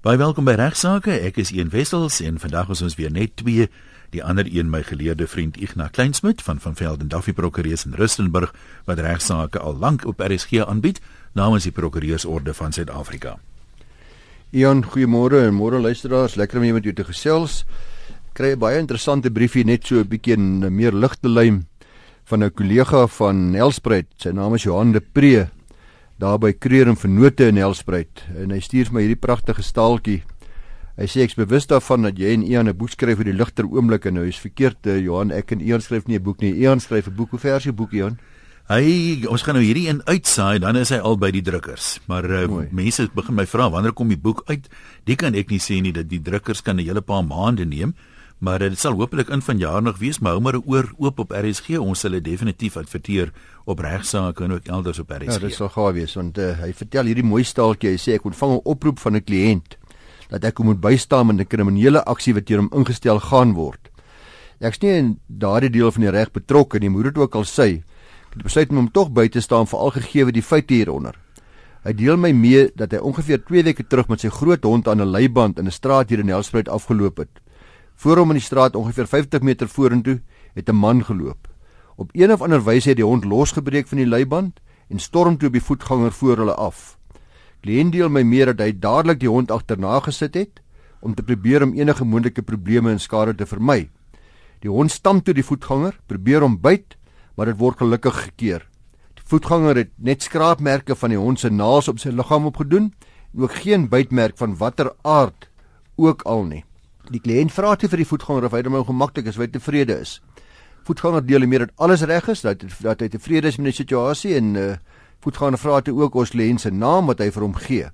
Baie welkom by Regsake. Ek is Ian Wessels en vandag is ons weer net twee. Die ander een my geleerde vriend Ignas Kleinsmid van van Velden Duffy Prokureurs in Rustenburg wat regsaake al lank op RSG aanbied namens die Prokureursorde van Suid-Afrika. Ian, goeiemôre en môre luisteraars, lekker om hier met jou te gesels. Kry 'n baie interessante briefie net so 'n bietjie meer ligte lyn van 'n kollega van Nelspruit. Sy naam is Johan de Pre daar by Kreer en Vernote in Helspruit en hy stuur my hierdie pragtige staaltjie. Hy sê ek's bewus daarvan dat jy en Ian 'n boek skryf oor die ligter oomblikke nou is verkeerd uh, Johan ek en Ian skryf nie 'n boek nie. Ian skryf 'n boek. Hoe ver is jou boek Ian? Hy ons gaan nou hierdie een uitsaai dan is hy al by die drukkers. Maar uh, mense begin my vra wanneer kom die boek uit? Dit kan ek nie sê nie dat die drukkers kan 'n hele paar maande neem maar dit sal hopelik in vanjaar nog wees maar hou maar oor oop op RSG ons sal dit definitief adverteer op regsaake en ook elders op RSG. Ja, dit sal gaaf wees want uh, hy vertel hierdie mooi staaltjie hy sê ek ontvang 'n oproep van 'n kliënt dat ek moet bystaan met 'n kriminele aksie wat teen hom ingestel gaan word. Ek's nie in daardie deel van die reg betrokke nie, moet dit ook al sê. Ek het besluit om hom tog by te staan veral gegee die feite hieronder. Hy deel my mee dat hy ongeveer 2 weke terug met sy groot hond aan 'n leiband in 'n straat hier in Nelspruit afgeloop het. Voor hom in die straat ongeveer 50 meter vorentoe het 'n man geloop. Op een of ander wyse het die hond losgebreek van die leiband en storm toe op die voetganger voor hulle af. Kliënt deel my meer dat hy dadelik die hond agterna gesit het om te probeer om enige moontlike probleme en skade te vermy. Die hond stamp toe die voetganger, probeer hom byt, maar dit word gelukkig gekeer. Die voetganger het net skraapmerke van die hond se naels op sy liggaam opgedoen en ook geen bytmerk van watter aard ook al nie. Die kliënt vra toe vir die voetganger of hy hom gemaklik is, of hy tevrede is. Voetganger deel meer dat alles reg is, dat dat hy tevrede is met die situasie en uh voetganger vra toe ook ons kliënt se naam wat hy vir hom gee.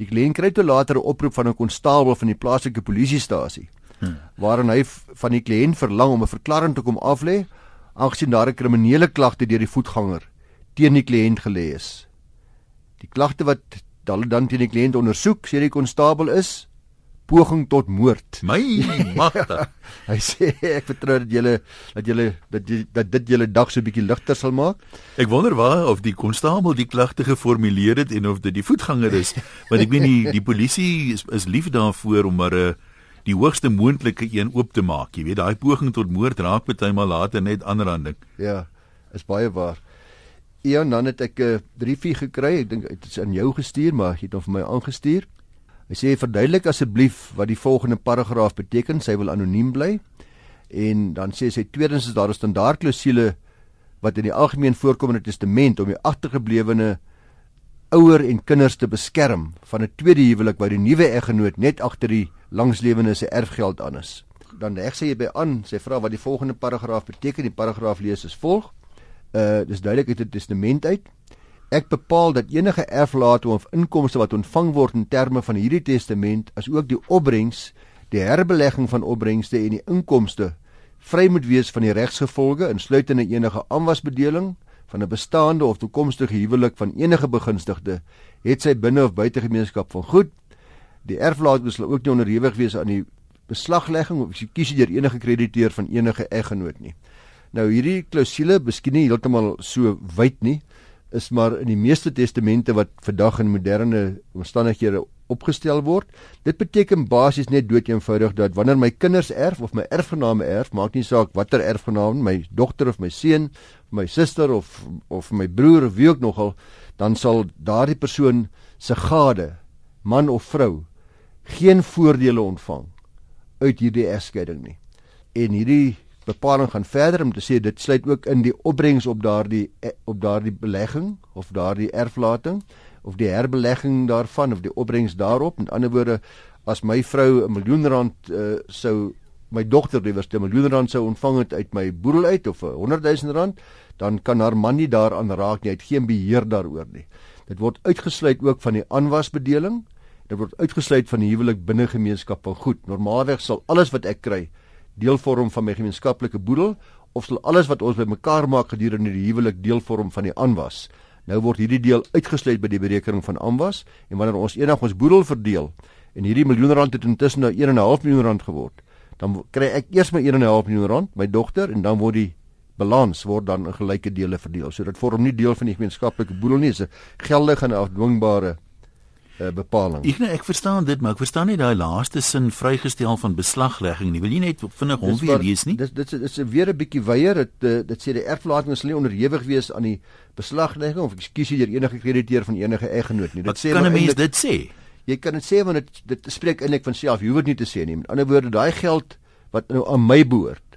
Die kliënt kry toe later 'n oproep van 'n konstabel van die plaaslike polisiestasie hmm. waarin hy van die kliënt verlang om 'n verklaring te kom aflê aangesien daar 'n kriminele klagte deur die voetganger teen die kliënt gelê is. Die klagte wat dan teen die kliënt ondersoek, sê die konstabel is poging tot moord. My magte. hy sê ek vertrou dat julle dat julle dat jy, dat dit julle dag so 'n bietjie ligter sal maak. Ek wonder waar of die konstabel die klagte geformuleer het en of dit die voetganger is, want ek weet nie die polisie is, is lief daarvoor om maar 'n uh, die hoogste moontlike een oop te maak. Jy weet daai poging tot moord raak baie maal later net aanranding. Ja, is baie waar. Ja, dan het ek 'n uh, briefie gekry. Ek dink dit is aan jou gestuur, maar jy het hom vir my aangestuur. Hy sê verduidelik asseblief wat die volgende paragraaf beteken. Sy wil anoniem bly. En dan sê sy tweedens is daar 'n standaardklousule wat in die algemeen voorkom in 'n testament om die agtergeblewene ouer en kinders te beskerm van 'n tweede huwelik waar die nuwe eggenoot net agter die langslewende se erfgeld aan is. Dan reg sê jy by aan, sy vra wat die volgende paragraaf beteken. Die paragraaf lees as volg. Uh dis duidelik uit 'n testament uit. Ek bepaal dat enige erflating of inkomste wat ontvang word in terme van hierdie testament, asook die opbrengs, die herbelegging van opbrengste en die inkomste vry moet wees van die regsgevolge insluitende enige aanwasbedeling van 'n bestaande of toekomstige huwelik van enige begunstigde, het sy binne of buite gemeenskap van goed. Die erflating sal ook nie onderhewig wees aan die beslaglegging of kies deur enige krediteur van enige eggenoot nie. Nou hierdie klousule, miskien nie heeltemal so wyd nie, is maar in die meeste testamente wat vandag in moderne omstandighede opgestel word. Dit beteken basies net doeteenvoudig dat wanneer my kinders erf of my erfgename erf, maak nie saak watter erfgenaam, my dogter of my seun, my suster of of my broer of wie ook nogal, dan sal daardie persoon se gade, man of vrou, geen voordele ontvang uit hierdie egskeiding nie. En hierdie bepaling gaan verder om te sê dit sluit ook in die opbrengs op daardie eh, op daardie belegging of daardie erflating of die herbelegging daarvan of die opbrengs daarop. Met ander woorde, as my vrou 'n miljoen rand uh, sou my dogter liewers 'n miljoen rand sou ontvang het uit my boedel uit of 'n 100 000 rand, dan kan haar man nie daaraan raak nie. Hy het geen beheer daaroor nie. Dit word uitgesluit ook van die aanwasbedeling. Dit word uitgesluit van die huwelik binne gemeenskap van goed. Normaalweg sal alles wat ek kry deel vorm van my gemeenskaplike boedel of sal alles wat ons bymekaar maak gedurende die huwelik deel vorm van die aanwas. Nou word hierdie deel uitgesluit by die berekening van aanwas en wanneer ons eendag ons boedel verdeel en hierdie miljoen rand het intussen nou 1.5 miljoen rand geword, dan kry ek eers my 1.5 miljoen rand, my dogter en dan word die balans word dan in gelyke dele verdeel. So dit vorm nie deel van die gemeenskaplike boedel nie, dis 'n geldige en afdwingbare uh, bepaling. Ek nee, ek verstaan dit, maar ek verstaan nie daai laaste sin vrygestel van beslaglegging nie. Wil jy net vinnig hom weer lees nie? Dis dit is weer 'n bietjie weier. Dit uh, dit sê die erflating sal nie onderhewig wees aan die beslaglegging of ekskuus hier enige krediteur van enige eggenoot nie. Dit Wat sê kan 'n mens dit sê? Jy kan dit sê want dit dit spreek eintlik van self. Jy hoef dit nie te sê nie. Met ander woorde, daai geld wat nou aan my behoort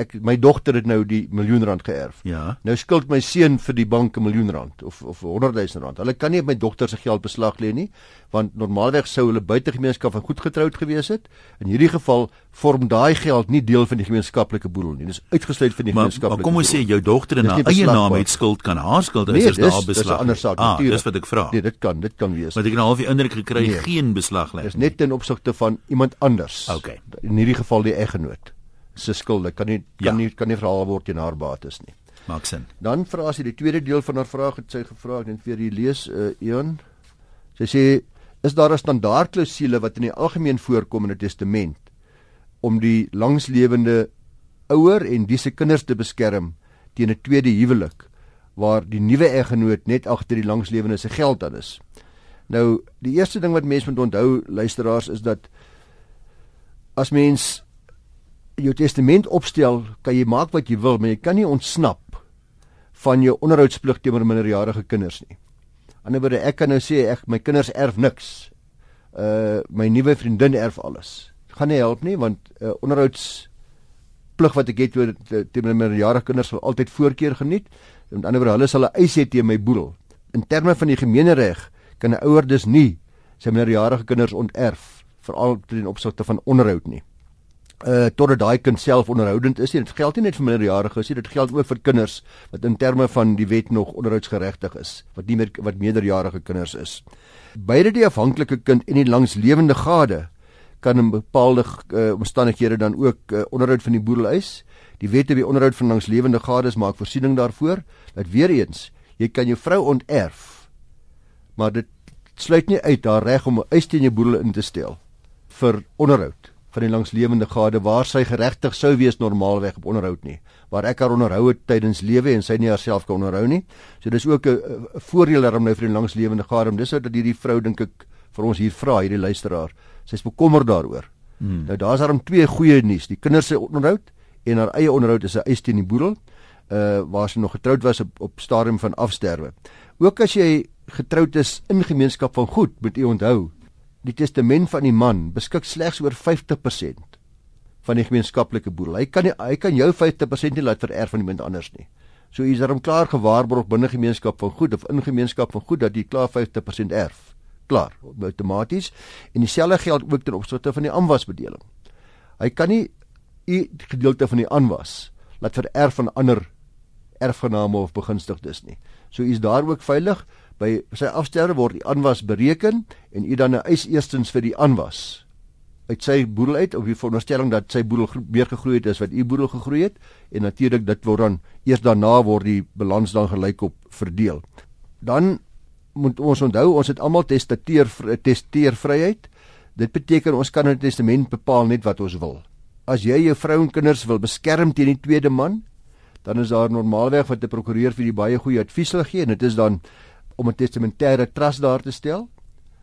ek my dogter het nou die miljoen rand geërf. Ja. Nou skuld my seun vir die bank 'n miljoen rand of of 100 000 rand. Hulle kan nie op my dogter se geld beslag lê nie, want normaalweg sou hulle buite gemeenskap van goed getroud gewees het. In hierdie geval vorm daai geld nie deel van die gemeenskaplike boedel nie. Dit is uitgesluit van die gemeenskaplike. Maar kom ons sê jou dogter in haar eie naam het skuld kan haar skuld nee, is daar beslag. Dis 'n ander saak. Ah, dis wat ek vra. Nee, dit kan, dit kan wees. Maar ek het 'n halfie indruk gekry nee, geen beslag lê. Dis net ten opsigte van iemand anders. Okay. In hierdie geval die eggenoot se skuld. Kan nie kan ja. nie kan nie verhaal word teen haar bates nie. Maak sin. Dan vra sy die tweede deel van haar vraag het sy gevra en vir hier lees uh Eon. Sy sê is daar 'n standaardklousule wat in die algemeen voorkom in 'n testament om die langslewende ouer en die se kinders te beskerm teen 'n tweede huwelik waar die nuwe eggenoot net agter die langslewende se geld aan is. Nou, die eerste ding wat mense moet onthou luisteraars is dat as mens jou testament opstel, kan jy maak wat jy wil, maar jy kan nie ontsnap van jou onderhoudsplig teenoor minderjarige kinders nie. Anderswoorde, ek kan nou sê ek my kinders erf niks. Uh my nuwe vriendin erf alles. Gaan nie help nie want uh, onderhoudsplig wat ek het teenoor minderjarige kinders sal altyd voorkeur geniet. Met ander woorde, hulle sal 'n eis hê teen my boedel. In terme van die gemeenereg kan 'n ouer dus nie sy minderjarige kinders onterf veral ten opsigte van onderhoud nie uh totdat daai kind self onderhoudend is. Dit geld nie net vir minderjariges nie, dit geld ook vir kinders wat in terme van die wet nog onderhoudsgeregtig is, wat nie meer wat meerderjarige kinders is. Beide die afhanklike kind en die langslewende gade kan in bepaalde uh, omstandighede dan ook uh, onderhoud van die boedel eis. Die wet op die onderhoud van langslewende gades maak voorsiening daarvoor dat weer eens jy kan jou vrou onterf, maar dit sluit nie uit haar reg om 'n eis teen jou boedel in te stel vir onderhoud van die langslewende gade waar sy geregtig sou wees normaalweg op onderhoud nie waar ek haar onderhou het tydens lewe en sy nie haarself kan onderhou nie. So dis ook 'n voordeel daarom nou vir die langslewende gade om dis wat hierdie vrou dink ek vir ons hier vra hierdie luisteraar. Sy's bekommerd daaroor. Hmm. nou daar's daarom twee goeie nuus. Die kinders se onderhoud en haar eie onderhoud is 'n eis teen die boedel uh waar sy nog getroud was op op stadium van afsterwe. Ook as jy getroud is in gemeenskap van goed moet jy onthou die testament van die man beskik slegs oor 50% van die gemeenskaplike boedel. Hy kan nie, hy kan jou 50% nie laat vererf aan iemand anders nie. So is daarom klaar gewaarborg binne gemeenskap van goed of in gemeenskap van goed dat jy klaar 50% erf. Klaar, outomaties. En dieselfde geld ook ten opsigte van die aanwasbedeling. Hy kan nie u gedeelte van die aanwas laat vererf aan ander erfgename of begunstigdes nie. So is daar ook veilig by sy afsterwe word die aanwas bereken en u dan 'n eis eerstens vir die aanwas uit sy boedel uit op die veronderstelling dat sy boedel meer gegroei het as wat u boedel gegroei het en natuurlik dit word dan eers daarna word die balans dan gelykop verdeel. Dan moet ons onthou ons het almal testateer testeer vryheid. Dit beteken ons kan in 'n testament bepaal net wat ons wil. As jy jou vrou en kinders wil beskerm teen die tweede man, dan is daar normaalweg wat 'n prokureur vir die baie goeie advies sal gee en dit is dan om 'n testamentêre trust daar te stel.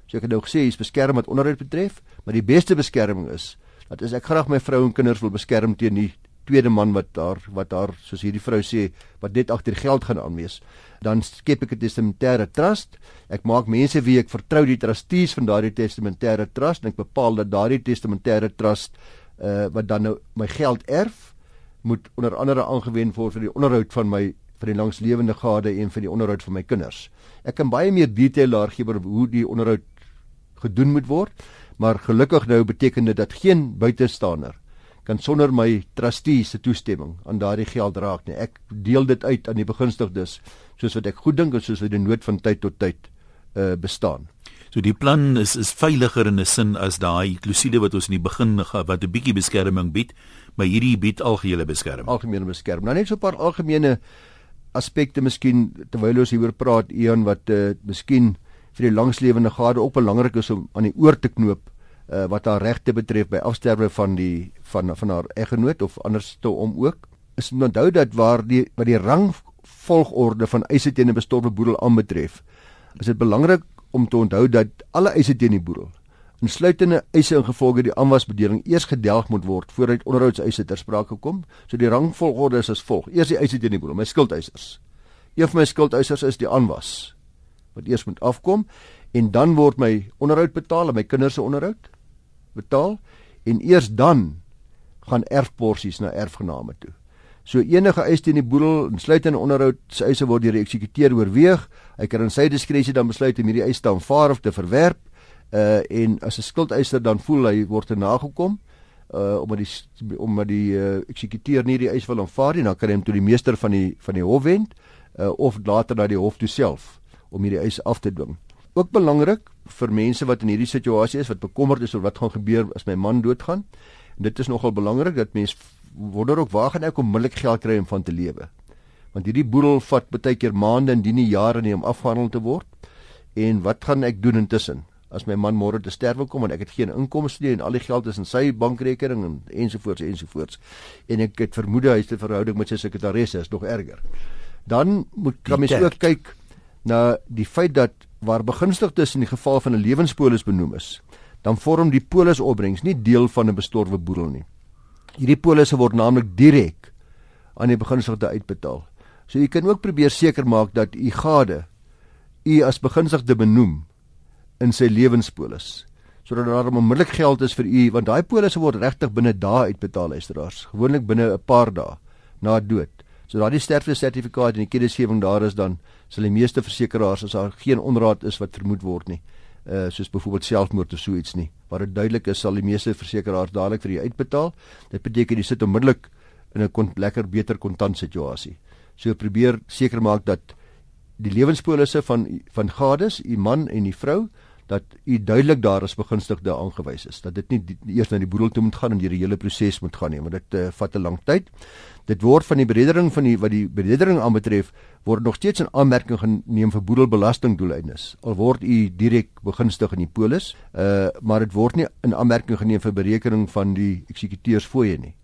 So ek het nou gesê hy's beskerm wat onderhoud betref, maar die beste beskerming is dat as ek graag my vrou en kinders wil beskerm teen die tweede man wat daar wat daar soos hierdie vrou sê wat net agter geld gaan aanwees, dan skep ek 'n testamentêre trust. Ek maak mense wie ek vertrou die trustees van daardie testamentêre trust en ek bepaal dat daardie testamentêre trust uh wat dan nou my geld erf moet onder andere aangewend word vir die onderhoud van my vir die langslewende gade en vir die onderhoud van my kinders. Ek kan baie meer detail daar gee oor hoe die onderhoud gedoen moet word, maar gelukkig nou beteken dit dat geen buitestander kan sonder my trustee se toestemming aan daardie geld raak nie. Ek deel dit uit aan die begunstigdes soos wat ek goed dink en soos wat die nood van tyd tot tyd uh bestaan. So die plan is is veiliger in 'n sin as daai klousule wat ons in die begin wat 'n bietjie beskerming bied, maar hierdie bied algehele beskerming. Algemene beskerming. Nou net so 'n paar algemene aspekte miskien terwyl ons hieroor praat Ian wat uh, miskien vir die langslewende gade ook belangrik is om aan die oor te knoop uh, wat haar regte betref by afsterwe van die van van haar eggenoot of anders te om ook. Is onthou dat waar die wat die rang volgorde van eise teen 'n bestorwe boedel aanbetref is dit belangrik om te onthou dat alle eise teen die boedel insluitende eise ingevolge die aanwasbedeling eers gedelg moet word voordat onderhoudseise ter sprake kom. So die rangvolgorde is as volg: Eers die eise teen die boedel, my skuldeisers. Een van my skuldeisers is die aanwas wat eers moet afkom en dan word my onderhoud betaal en my kinders se onderhoud betaal en eers dan gaan erfporsies na erfgename toe. So enige eis teen die boedel, insluitende onderhoud se eise word deur die eksekuteur oorweeg. Hy kan in sy diskresie dan besluit om hierdie eis te aanvaar of te verwerp. Uh en as 'n skuldeiser dan voel hy word te nagekom, uh omdat die omdat die uh, eksekuteur nie die eis wil aanvaar nie, dan kan hy hom tot die meester van die van die hof wend uh of later na die hof toe self om hierdie eis af te dwing. Ook belangrik vir mense wat in hierdie situasie is wat bekommerd is oor wat gaan gebeur as my man doodgaan. En dit is nogal belangrik dat mense wonder ook waar gaan ek onmiddellik geld kry om van te lewe? Want hierdie boedel vat baie keer maande en nie jare nie om afgehandel te word. En wat gaan ek doen intussen? As my man môre te sterwe kom en ek het geen inkomste nie en al die geld is in sy bankrekening en ensovoorts ensovoorts. En ek het vermoed hy se verhouding met sy sekretaresse is nog erger. Dan moet kan mens ook kyk na die feit dat waar begunstigdes in die geval van 'n lewenspolis benoem is, dan vorm die polisopbrengs nie deel van 'n bestorwe boedel nie. Hierdie polisse word naamlik direk aan die begunstigde uitbetaal. So u kan ook probeer seker maak dat u gade u as begunstigde benoem in sy lewenspolis sodat daar onmiddellik geld is vir u want daai polisse word regtig binne dae uitbetaal luisteraars gewoonlik binne 'n paar dae na dood So daardie sterfte sertifikaat en die kennisgewing daar is dan sal die meeste versekerings as daar geen onraad is wat vermoed word nie. Uh soos byvoorbeeld selfmoord of so iets nie. Waar dit duidelik is sal die meeste versekerings dadelik vir u uitbetaal. Dit beteken jy sit onmiddellik in 'n lekker beter kontant situasie. So probeer seker maak dat die lewenspolisse van van gades, u man en die vrou dat u duidelik daar as begunstigde aangewys is dat dit nie die, eers na die boedel toe moet gaan en deur die hele proses moet gaan nie want dit uh, vat 'n lang tyd. Dit word van die beredering van die wat die beredering aanbetref word nog steeds in aanmerking geneem vir boedelbelastingdoeleindes. Al word u direk begunstig in die polis, uh, maar dit word nie in aanmerking geneem vir berekening van die eksekuteursfooie nie.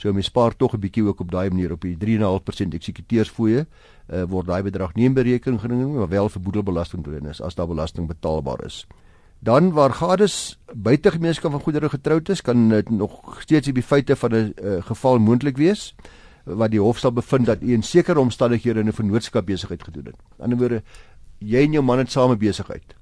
So mens spaar tog 'n bietjie ook op daai manier op die 3.5% eksekuteursfooie uh, word daai bedrag nie in berekening geneem maar wel vir boedelbelasting doen is as daar belasting betaalbaar is. Dan waar gades buite gemeenskap van goedere getroud is, kan dit nog steeds die feite van 'n uh, geval moontlik wees wat die hof sal bevind dat u in sekere omstandighede 'n vennootskap besigheid gedoen het. Aan die ander woorde, jy en jou man het same besigheid.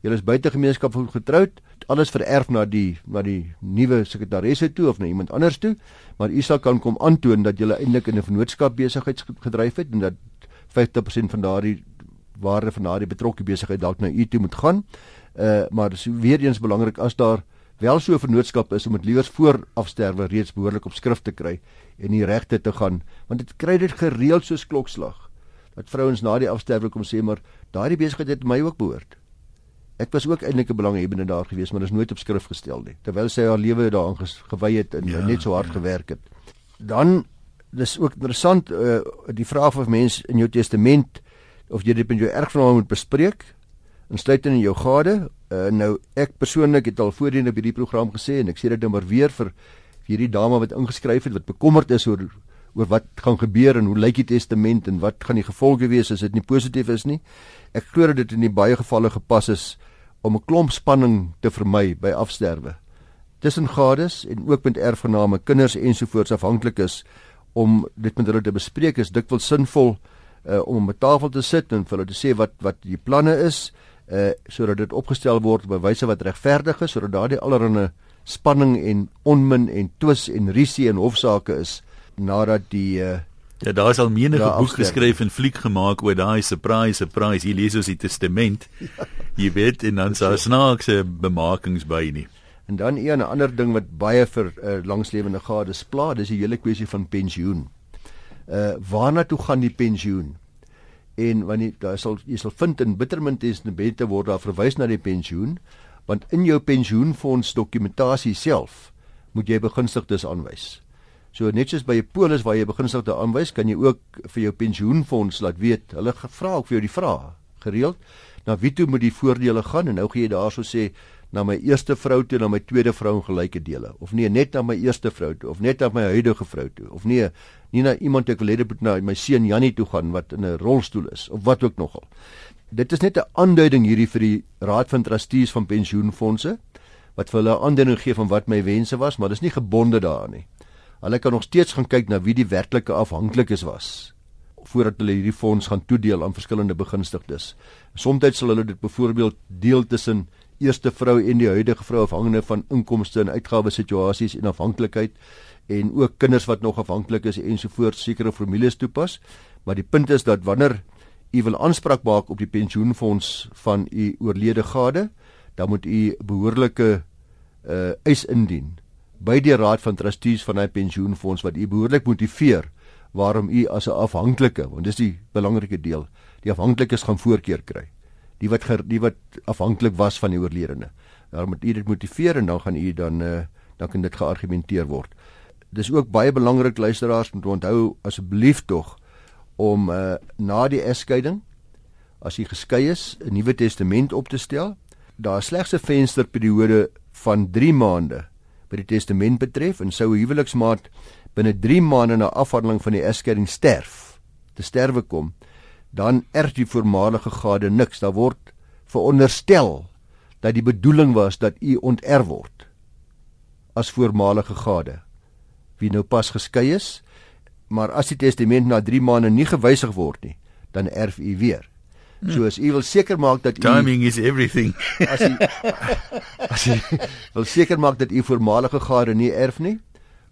Julle is buite gemeenskap van getroud, alles vererf na die na die nuwe sekretaresse toe of na iemand anders toe, maar u sal kan kom aantoon dat julle eintlik in 'n vennootskap besigheid gedryf het en dat 50% van daardie waarde van daardie betrokke besigheid dalk na u toe moet gaan. Uh maar dis weer eens belangrik as daar wel so 'n vennootskap is om dit liewers voor afsterwe reeds behoorlik op skrift te kry en die regte te gaan, want dit kry dit gereeld soos klokslag. Dat vrouens na die afsterwe kom sê maar daardie besigheid het my ook behoort. Ek was ook eintlik 'n belanghebbende daar gewees, maar dit is nooit op skrif gestel nie. Terwyl sy haar lewe daaraan gewy het en ja, net so hard ja. gewerk het. Dan dis ook interessant uh, die vraag of mens in jou testament of jy dit met jou erfgenaam moet bespreek insluitend in jou gade. Uh, nou ek persoonlik het al voorheen op hierdie program gesê en ek sê dit nou maar weer vir hierdie dame wat ingeskryf het wat bekommerd is oor oor wat gaan gebeur en hoe lyk die testament en wat gaan die gevolge wees as dit nie positief is nie. Ek glo dat dit in die baie gevalle gepas is om 'n klomp spanning te vermy by afsterwe. Tussen gades en ook met erfgename kinders ensovoorts afhanklik is om dit met hulle te bespreek is dikwels sinvol uh, om om 'n tafel te sit en vir hulle te sê wat wat die planne is uh sodat dit opgestel word op wyse wat regverdig is sodat daardie allerlei spanning en onmin en twis en risie en hofsaake is nadat die uh Ja, daar is al menige boek geskryf en fliek gemaak oor daai surprise surprise hier lees ons die testament. Ja. Jy weet en dan so snaakse bemarkings by nie. En dan een ander ding wat baie vir uh, langslewende gades pla, dis die hele kwessie van pensioen. Uh waarna toe gaan die pensioen? En wanneer daar sal jy sal vind in Bittermint Testamente word daar verwys na die pensioen, want in jou pensioenfonds dokumentasie self moet jy begunstigdes aanwys. So net soos by 'n polis waar jy begunstigdes aanwys, kan jy ook vir jou pensioenfonds laat weet. Hulle vra ook vir jou die vraag gereeld, na wie toe moet die voordele gaan en nou gee jy daarso sê na my eerste vrou toe en na my tweede vrou in gelyke dele. Of nee net na my eerste vrou toe of net na my huidige vrou toe. Of nee nie na iemand ek wil hê moet na my seun Jannie toe gaan wat in 'n rolstoel is of wat ook nogal. Dit is net 'n aanduiding hierdie vir die raad van trustees van pensioenfonde wat vir hulle 'n aanduiding gee van wat my wense was maar dis nie gebonde daaraan nie. Hulle kan nog steeds gaan kyk na wie die werklike afhanklikes was voordat hulle hierdie fonds gaan toedeel aan verskillende begunstigdes. Somstyds sal hulle dit byvoorbeeld deel tussen eerste vrou en die huidige vrou afhangende van inkomste en uitgawes situasies en afhanklikheid en ook kinders wat nog afhanklik is ensovoorts sekere formules toepas. Maar die punt is dat wanneer u wil aanspraak maak op die pensioenfonds van u oorlede gade, dan moet u behoorlike uh eis indien by die raad van trustees van hy pensioenfonds wat u behoorlik motiveer waarom u as 'n afhanklike, want dis die belangrike deel, die afhanklikes gaan voorkeur kry. Die wat ger, die wat afhanklik was van die oorledene. Daarom moet u dit motiveer en dan gaan u dan uh, dan kan dit geargumenteer word. Dis ook baie belangrik luisteraars moet onthou asseblief tog om uh, na die egskeiding as jy geskei is 'n nuwe testament op te stel. Daar is slegs 'n vensterperiode van 3 maande by die testament betref en sou 'n huweliksmaat binne 3 maande na afhandeling van die egskeiding sterf, te sterwe kom, dan erf die voormalige gade niks. Daar word veronderstel dat die bedoeling was dat u onterf word as voormalige gade wie nou pas geskei is, maar as die testament na 3 maande nie gewysig word nie, dan erf u weer. So as u wil seker maak dat u timing is everything. as u as u wil seker maak dat u voormalige gade nie erf nie,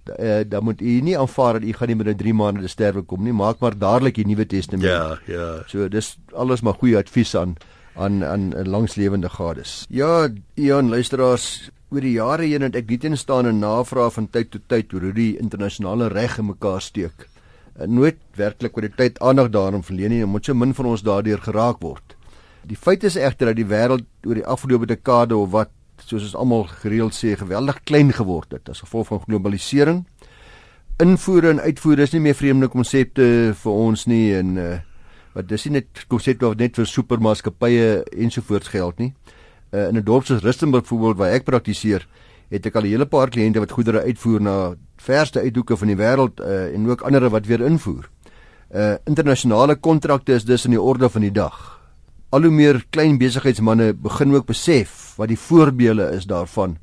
uh, dan moet u nie aanvaar dat u gaan nie binne 3 maande sterwe kom nie. Maak maar dadelik die Nuwe Testament. Ja, ja. So dis alles maar goeie advies aan aan aan langslewende gades. Ja, Ian luisteraars, oor die jare heen het ek dit instaan en navraag van tyd tot tyd oor hoe die internasionale reg in mekaar steek. En eh, nooit werklik oor die tyd aandag daarom verleen nie, moet so min van ons daardeur geraak word. Die feit is egter dat die wêreld oor die afgelope dekade of wat soos ons almal gereeld sê, geweldig klein geword het as gevolg van globalisering. Invoere en uitvoere is nie meer vreemde konsepte vir ons nie en uh, wat dis nie net konsepte wat net vir supermaatskappye ensovoorts geld nie. Uh, in 'n dorp soos Rustenburg byvoorbeeld waar ek praktiseer, het ek al 'n hele paar kliënte wat goedere uitvoer na verste uithoeke van die wêreld uh, en ook ander wat weer invoer. Uh internasionale kontrakte is dus in die orde van die dag al hoe meer klein besigheidsmense begin ook besef wat die voorbeelde is daarvan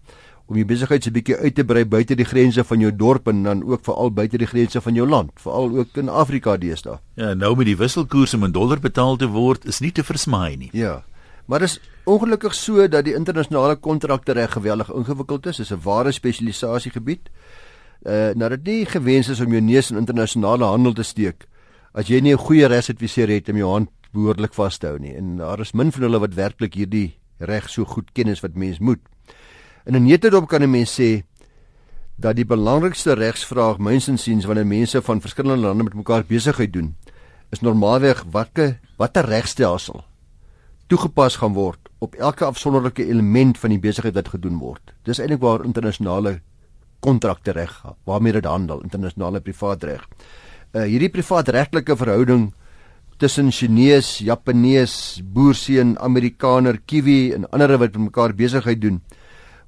om jou besigheid se bietjie uit te brei buite die grense van jou dorp en dan ook veral buite die grense van jou land, veral ook in Afrika deesdae. Ja, nou met die wisselkoers om in dollar betaal te word is nie te versmaai nie. Ja. Maar dit is ongelukkig so dat die internasionale kontrakte reg geweldig ingewikkeld is, is 'n ware spesialisasie gebied. Uh nou dat nie gewens is om jou neus in internasionale handel te steek as jy nie 'n goeie resadviseur het om jou hand behoorlik vashou nie en daar is min van hulle wat werklik hierdie reg so goed ken as wat mens moet. In 'n netedop kan 'n mens sê dat die belangrikste regsvraag mynsinsiens wanneer mense van verskillende lande met mekaar besigheid doen, is normaalweg watter watter regstelsel toegepas gaan word op elke afsonderlike element van die besigheid wat gedoen word. Dis eintlik waar internasionale kontrakte reg waarmee dit handel, internasionale privaatreg. Uh hierdie privaatregtelike verhouding tussen Chinese, Japanees, boerseun, Amerikaner, Kiwi en ander wat met mekaar besigheid doen,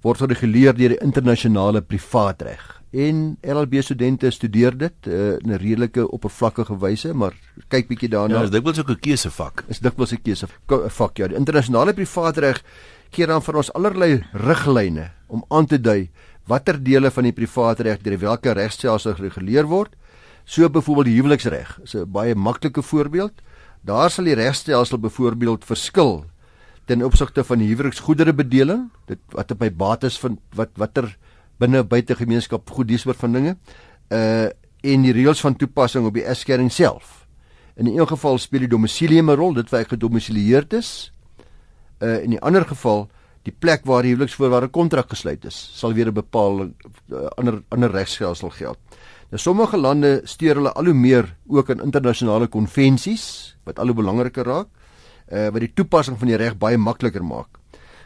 word gereguleer deur die internasionale privaatreg. En LLB studente studeer dit uh, in 'n redelike oppervlakkige wyse, maar kyk bietjie daarna. Ja, dis dikwels ook 'n keusevak. Is dikwels 'n keusevak, ja. Die internasionale privaatreg gee dan vir ons allerlei riglyne om aan te dui watter dele van die privaatreg deur watter regstelsel gereguleer word So byvoorbeeld die huweliksreg is 'n baie maklike voorbeeld. Daar sal die regstelsel byvoorbeeld verskil ten opsigte van die huweliksgoedere bedeling, dit wat op my bates van wat watter binne buite gemeenskap goed dis oor van dinge. Uh en die reëls van toepassing op die egskeiding self. In die een geval speel die domisilium 'n rol, dit waar ek gedomisilieerd is. Uh in die ander geval die plek waar die huweliksvoorwaarde kontrak gesluit is, sal weer 'n bepaalde uh, ander ander regstelsel geld. Nou sommige lande steur hulle al hoe meer ook in internasionale konvensies wat al hoe belangriker raak, uh wat die toepassing van die reg baie makliker maak.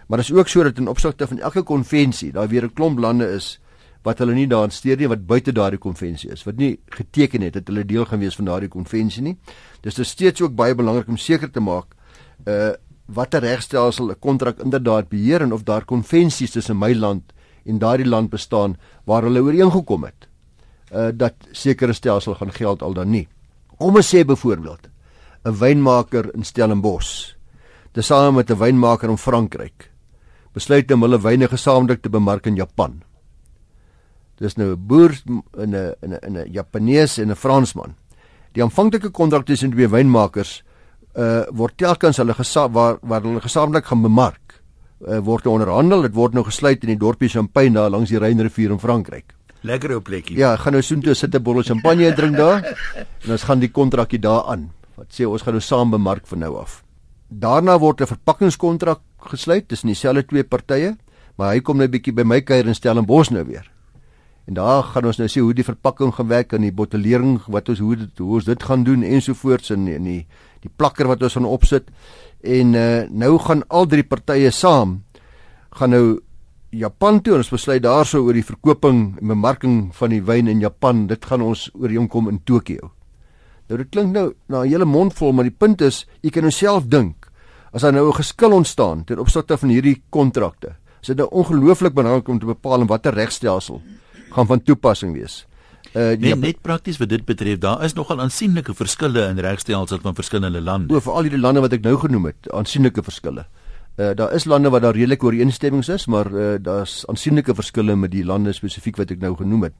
Maar dit is ook so dat in opsigte van elke konvensie daar weer 'n klomp lande is wat hulle nie daarin steur nie wat buite daardie konvensie is, wat nie geteken het dat hulle deel gaan wees van daardie konvensie nie. Dis dus steeds ook baie belangrik om seker te maak uh watter regstelsel 'n kontrak inderdaad beheer en of daar konvensies tussen my land en daardie land bestaan waar hulle ooreengekom het uh dat sekere stelsel gaan geld al dan nie. Om ons sê byvoorbeeld 'n wynmaker in Stellenbosch tesame met 'n wynmaker in Frankryk besluit om hulle wyne gesamentlik te bemark in Japan. Dis nou 'n boer in 'n in 'n 'n Japanees en 'n Fransman. Die aanvanklike kontrak tussen die twee wynmakers uh word telkens hulle waar waar hulle gesamentlik gaan bemark. Uh, word onderhandel, dit word nou gesluit in die dorpie Champagne daar langs die Rynrivier in Frankryk. Lekker ou plekkie. Ja, gaan nou soontoe sit 'n bottel champagne drink daar en ons gaan die kontrakkie daar aan. Wat sê ons gaan nou saam bemark van nou af. Daarna word 'n verpakkingskontrak gesluit tussen dieselfde twee partye, maar hy kom nou bietjie by my kuier in Stellenbosch nou weer. En daar gaan ons nou sien hoe die verpakking gaan werk en die bottelering wat ons hoe dit hoe ons dit gaan doen ensovoorts en die, die die plakker wat ons gaan opsit. En uh, nou gaan al drie partye saam gaan nou Japan toe. Ons besluit daarso oor die verkoping en bemarking van die wyn in Japan. Dit gaan ons ooreenkom in Tokio. Nou dit klink nou na 'n hele mond vol, maar die punt is, jy kan jouself dink as daar nou 'n geskil ontstaan ten opsigte van hierdie kontrakte. Is dit nou ongelooflik belangrik om te bepaal watter regstelsel gaan van toepassing wees. Uh nee, net prakties wat dit betref, daar is nogal aansienlike verskille in regstelsels van verskillende lande. Oor vir al hierdie lande wat ek nou genoem het, aansienlike verskille. Uh daar is lande waar daar redelike ooreenstemmings is, maar uh daar's aansienlike verskille met die lande spesifiek wat ek nou genoem het.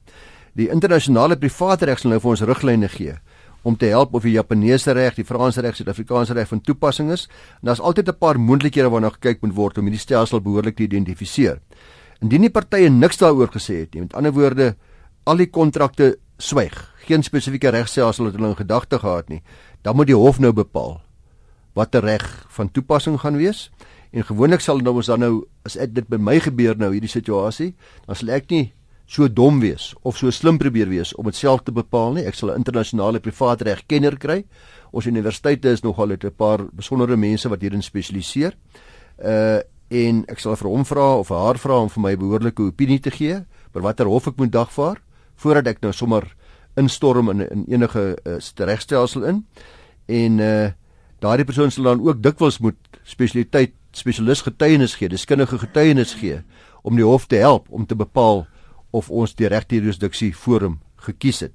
Die internasionale private reg sal nou vir ons riglyne gee om te help of die Japaneese reg, die Franse reg, Suid-Afrikaanse reg van toepassing is. En daar's altyd 'n paar moontlikhede waarna gekyk moet word om hierdie stelsel behoorlik te identifiseer. Indien die partye niks daaroor gesê het nie, met ander woorde, al die kontrakte swyg, geen spesifieke regstelsel het hulle in gedagte gehad nie, dan moet die hof nou bepaal watter reg van toepassing gaan wees. En gewoonlik sal nou ons dan nou as dit by my gebeur nou hierdie situasie, dan sal ek nie so dom wees of so slim probeer wees om dit self te bepaal nie. Ek sal 'n internasionale privaat regkenner kry. Ons universiteite is nogal 'n paar besondere mense wat hierin spesialiseer. Uh en ek sal vir hom vra of haar vra om vir my behoorlike opinie te gee oor watter hof ek moet dagvaar voordat ek nou sommer instorm in in enige uh, regstelsel in. En uh daardie persoon sal dan ook dikwels moet spesialiteit spesialis getuienis gee, deskundige getuienis gee om die hof te help om te bepaal of ons die regte jurisdiksie forum gekies het.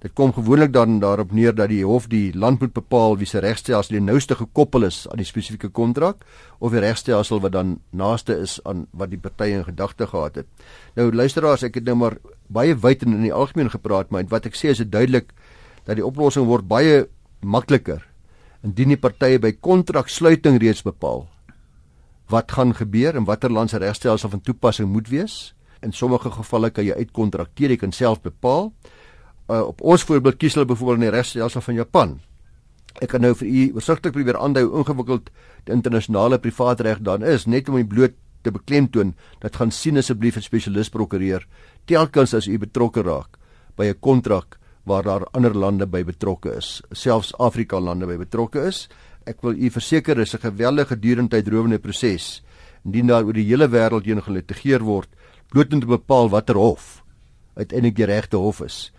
Dit kom gewoonlik dan daarop neer dat die hof die land moet bepaal wie se regstelsel die nouste gekoppel is aan die spesifieke kontrak of die regstelsel wat dan naaste is aan wat die partye in gedagte gehad het. Nou luisteraars, ek het nou maar baie wyd en in die algemeen gepraat, maar wat ek sê is dit duidelik dat die oplossing word baie makliker indien die partye by kontraksluiting reeds bepaal wat gaan gebeur en watter land se regstelsel van toepassing moet wees In sommige gevalle kan jy uitkontrakteer, jy kan self bepaal. Uh, op ons voorbeeld kies hulle byvoorbeeld in die regstelsel van Japan. Ek kan nou vir u versigtig probeer aandui hoe ingewikkeld die internasionale privaat reg dan is, net om die bloot te beklemtoon dat gaan sien asseblief 'n spesialis prokureur telkens as u betrokke raak by 'n kontrak waar daar ander lande by betrokke is, selfs Afrika lande by betrokke is. Ek wil u verseker dis 'n geweldige durende tydrowende proses indien daar oor die hele wêreld heen gelitigeer word bloot om bepaal watter hof uiteindelik die regte hof is.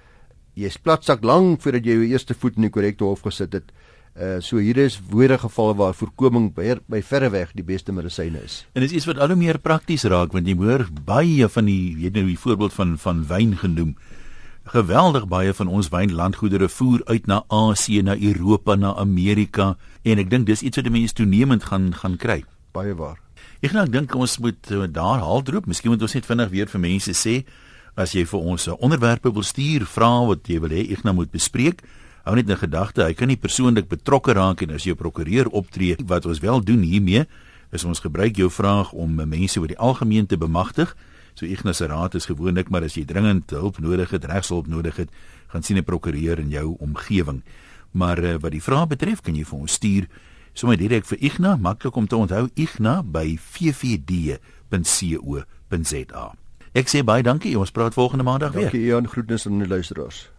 Jy's platsak lank voordat jy jou eerste voet in die korrekte hof gesit het. Uh so hier is woorde geval waar voorkoming by, by verre weg die beste medisyne is. En dit is iets wat al hoe meer prakties raak want jy hoor baie van die jy nou die voorbeeld van van wyn genoem. Geweldig baie van ons wynlandgoedere voer uit na Asië, na Europa, na Amerika en ek dink dis iets wat die mense toenemend gaan gaan kry. Baie waar. Ek nou dink ons moet uh, daar haal droop. Miskien moet ons net vinnig weer vir mense sê as jy vir ons 'n onderwerpe wil stuur, vra wat jy wil hê ek nou moet bespreek. Hou net 'n gedagte, hy kan nie persoonlik betrokke raak en as jy 'n prokureur optree, wat ons wel doen hiermee, is ons gebruik jou vraag om mense oor die algemeen te bemagtig. So Ignas se raad is gewoonlik maar as jy dringend hulp nodig het, regshulp nodig het, gaan sien 'n prokureur in jou omgewing. Maar uh, wat die vraag betref, kan jy vir ons stuur sommer direk vir Igna, maklik om te onthou Igna by ffd.co.za. Ek sê baie dankie, ons praat volgende maandag dankie, weer. Dankie Ian, groetnisse aan die luisteraars.